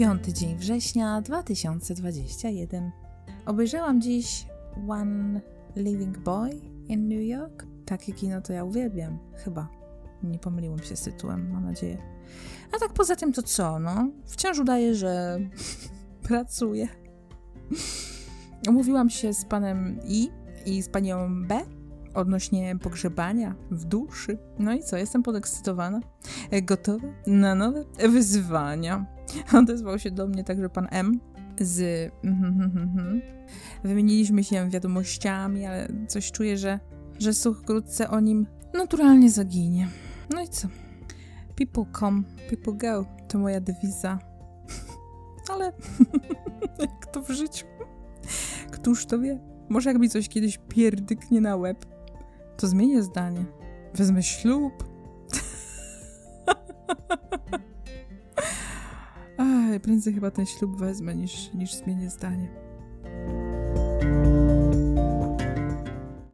Piąty dzień września 2021. Obejrzałam dziś One Living Boy in New York. Takie kino to ja uwielbiam. Chyba. Nie pomyliłam się z tytułem, mam nadzieję. A tak poza tym to co, no? Wciąż udaję, że pracuję. Omówiłam się z panem I i z panią B odnośnie pogrzebania w duszy. No i co, jestem podekscytowana, gotowa na nowe wyzwania. Odezwał się do mnie także pan M z... Wymieniliśmy się wiadomościami, ale coś czuję, że, że słuch wkrótce o nim naturalnie zaginie. No i co? People come, people go. To moja dewiza. ale jak to w życiu? Któż to wie? Może jak mi coś kiedyś pierdyknie na łeb, to zmienię zdanie. Wezmę ślub prędzej chyba ten ślub wezmę niż, niż zmienię zdanie.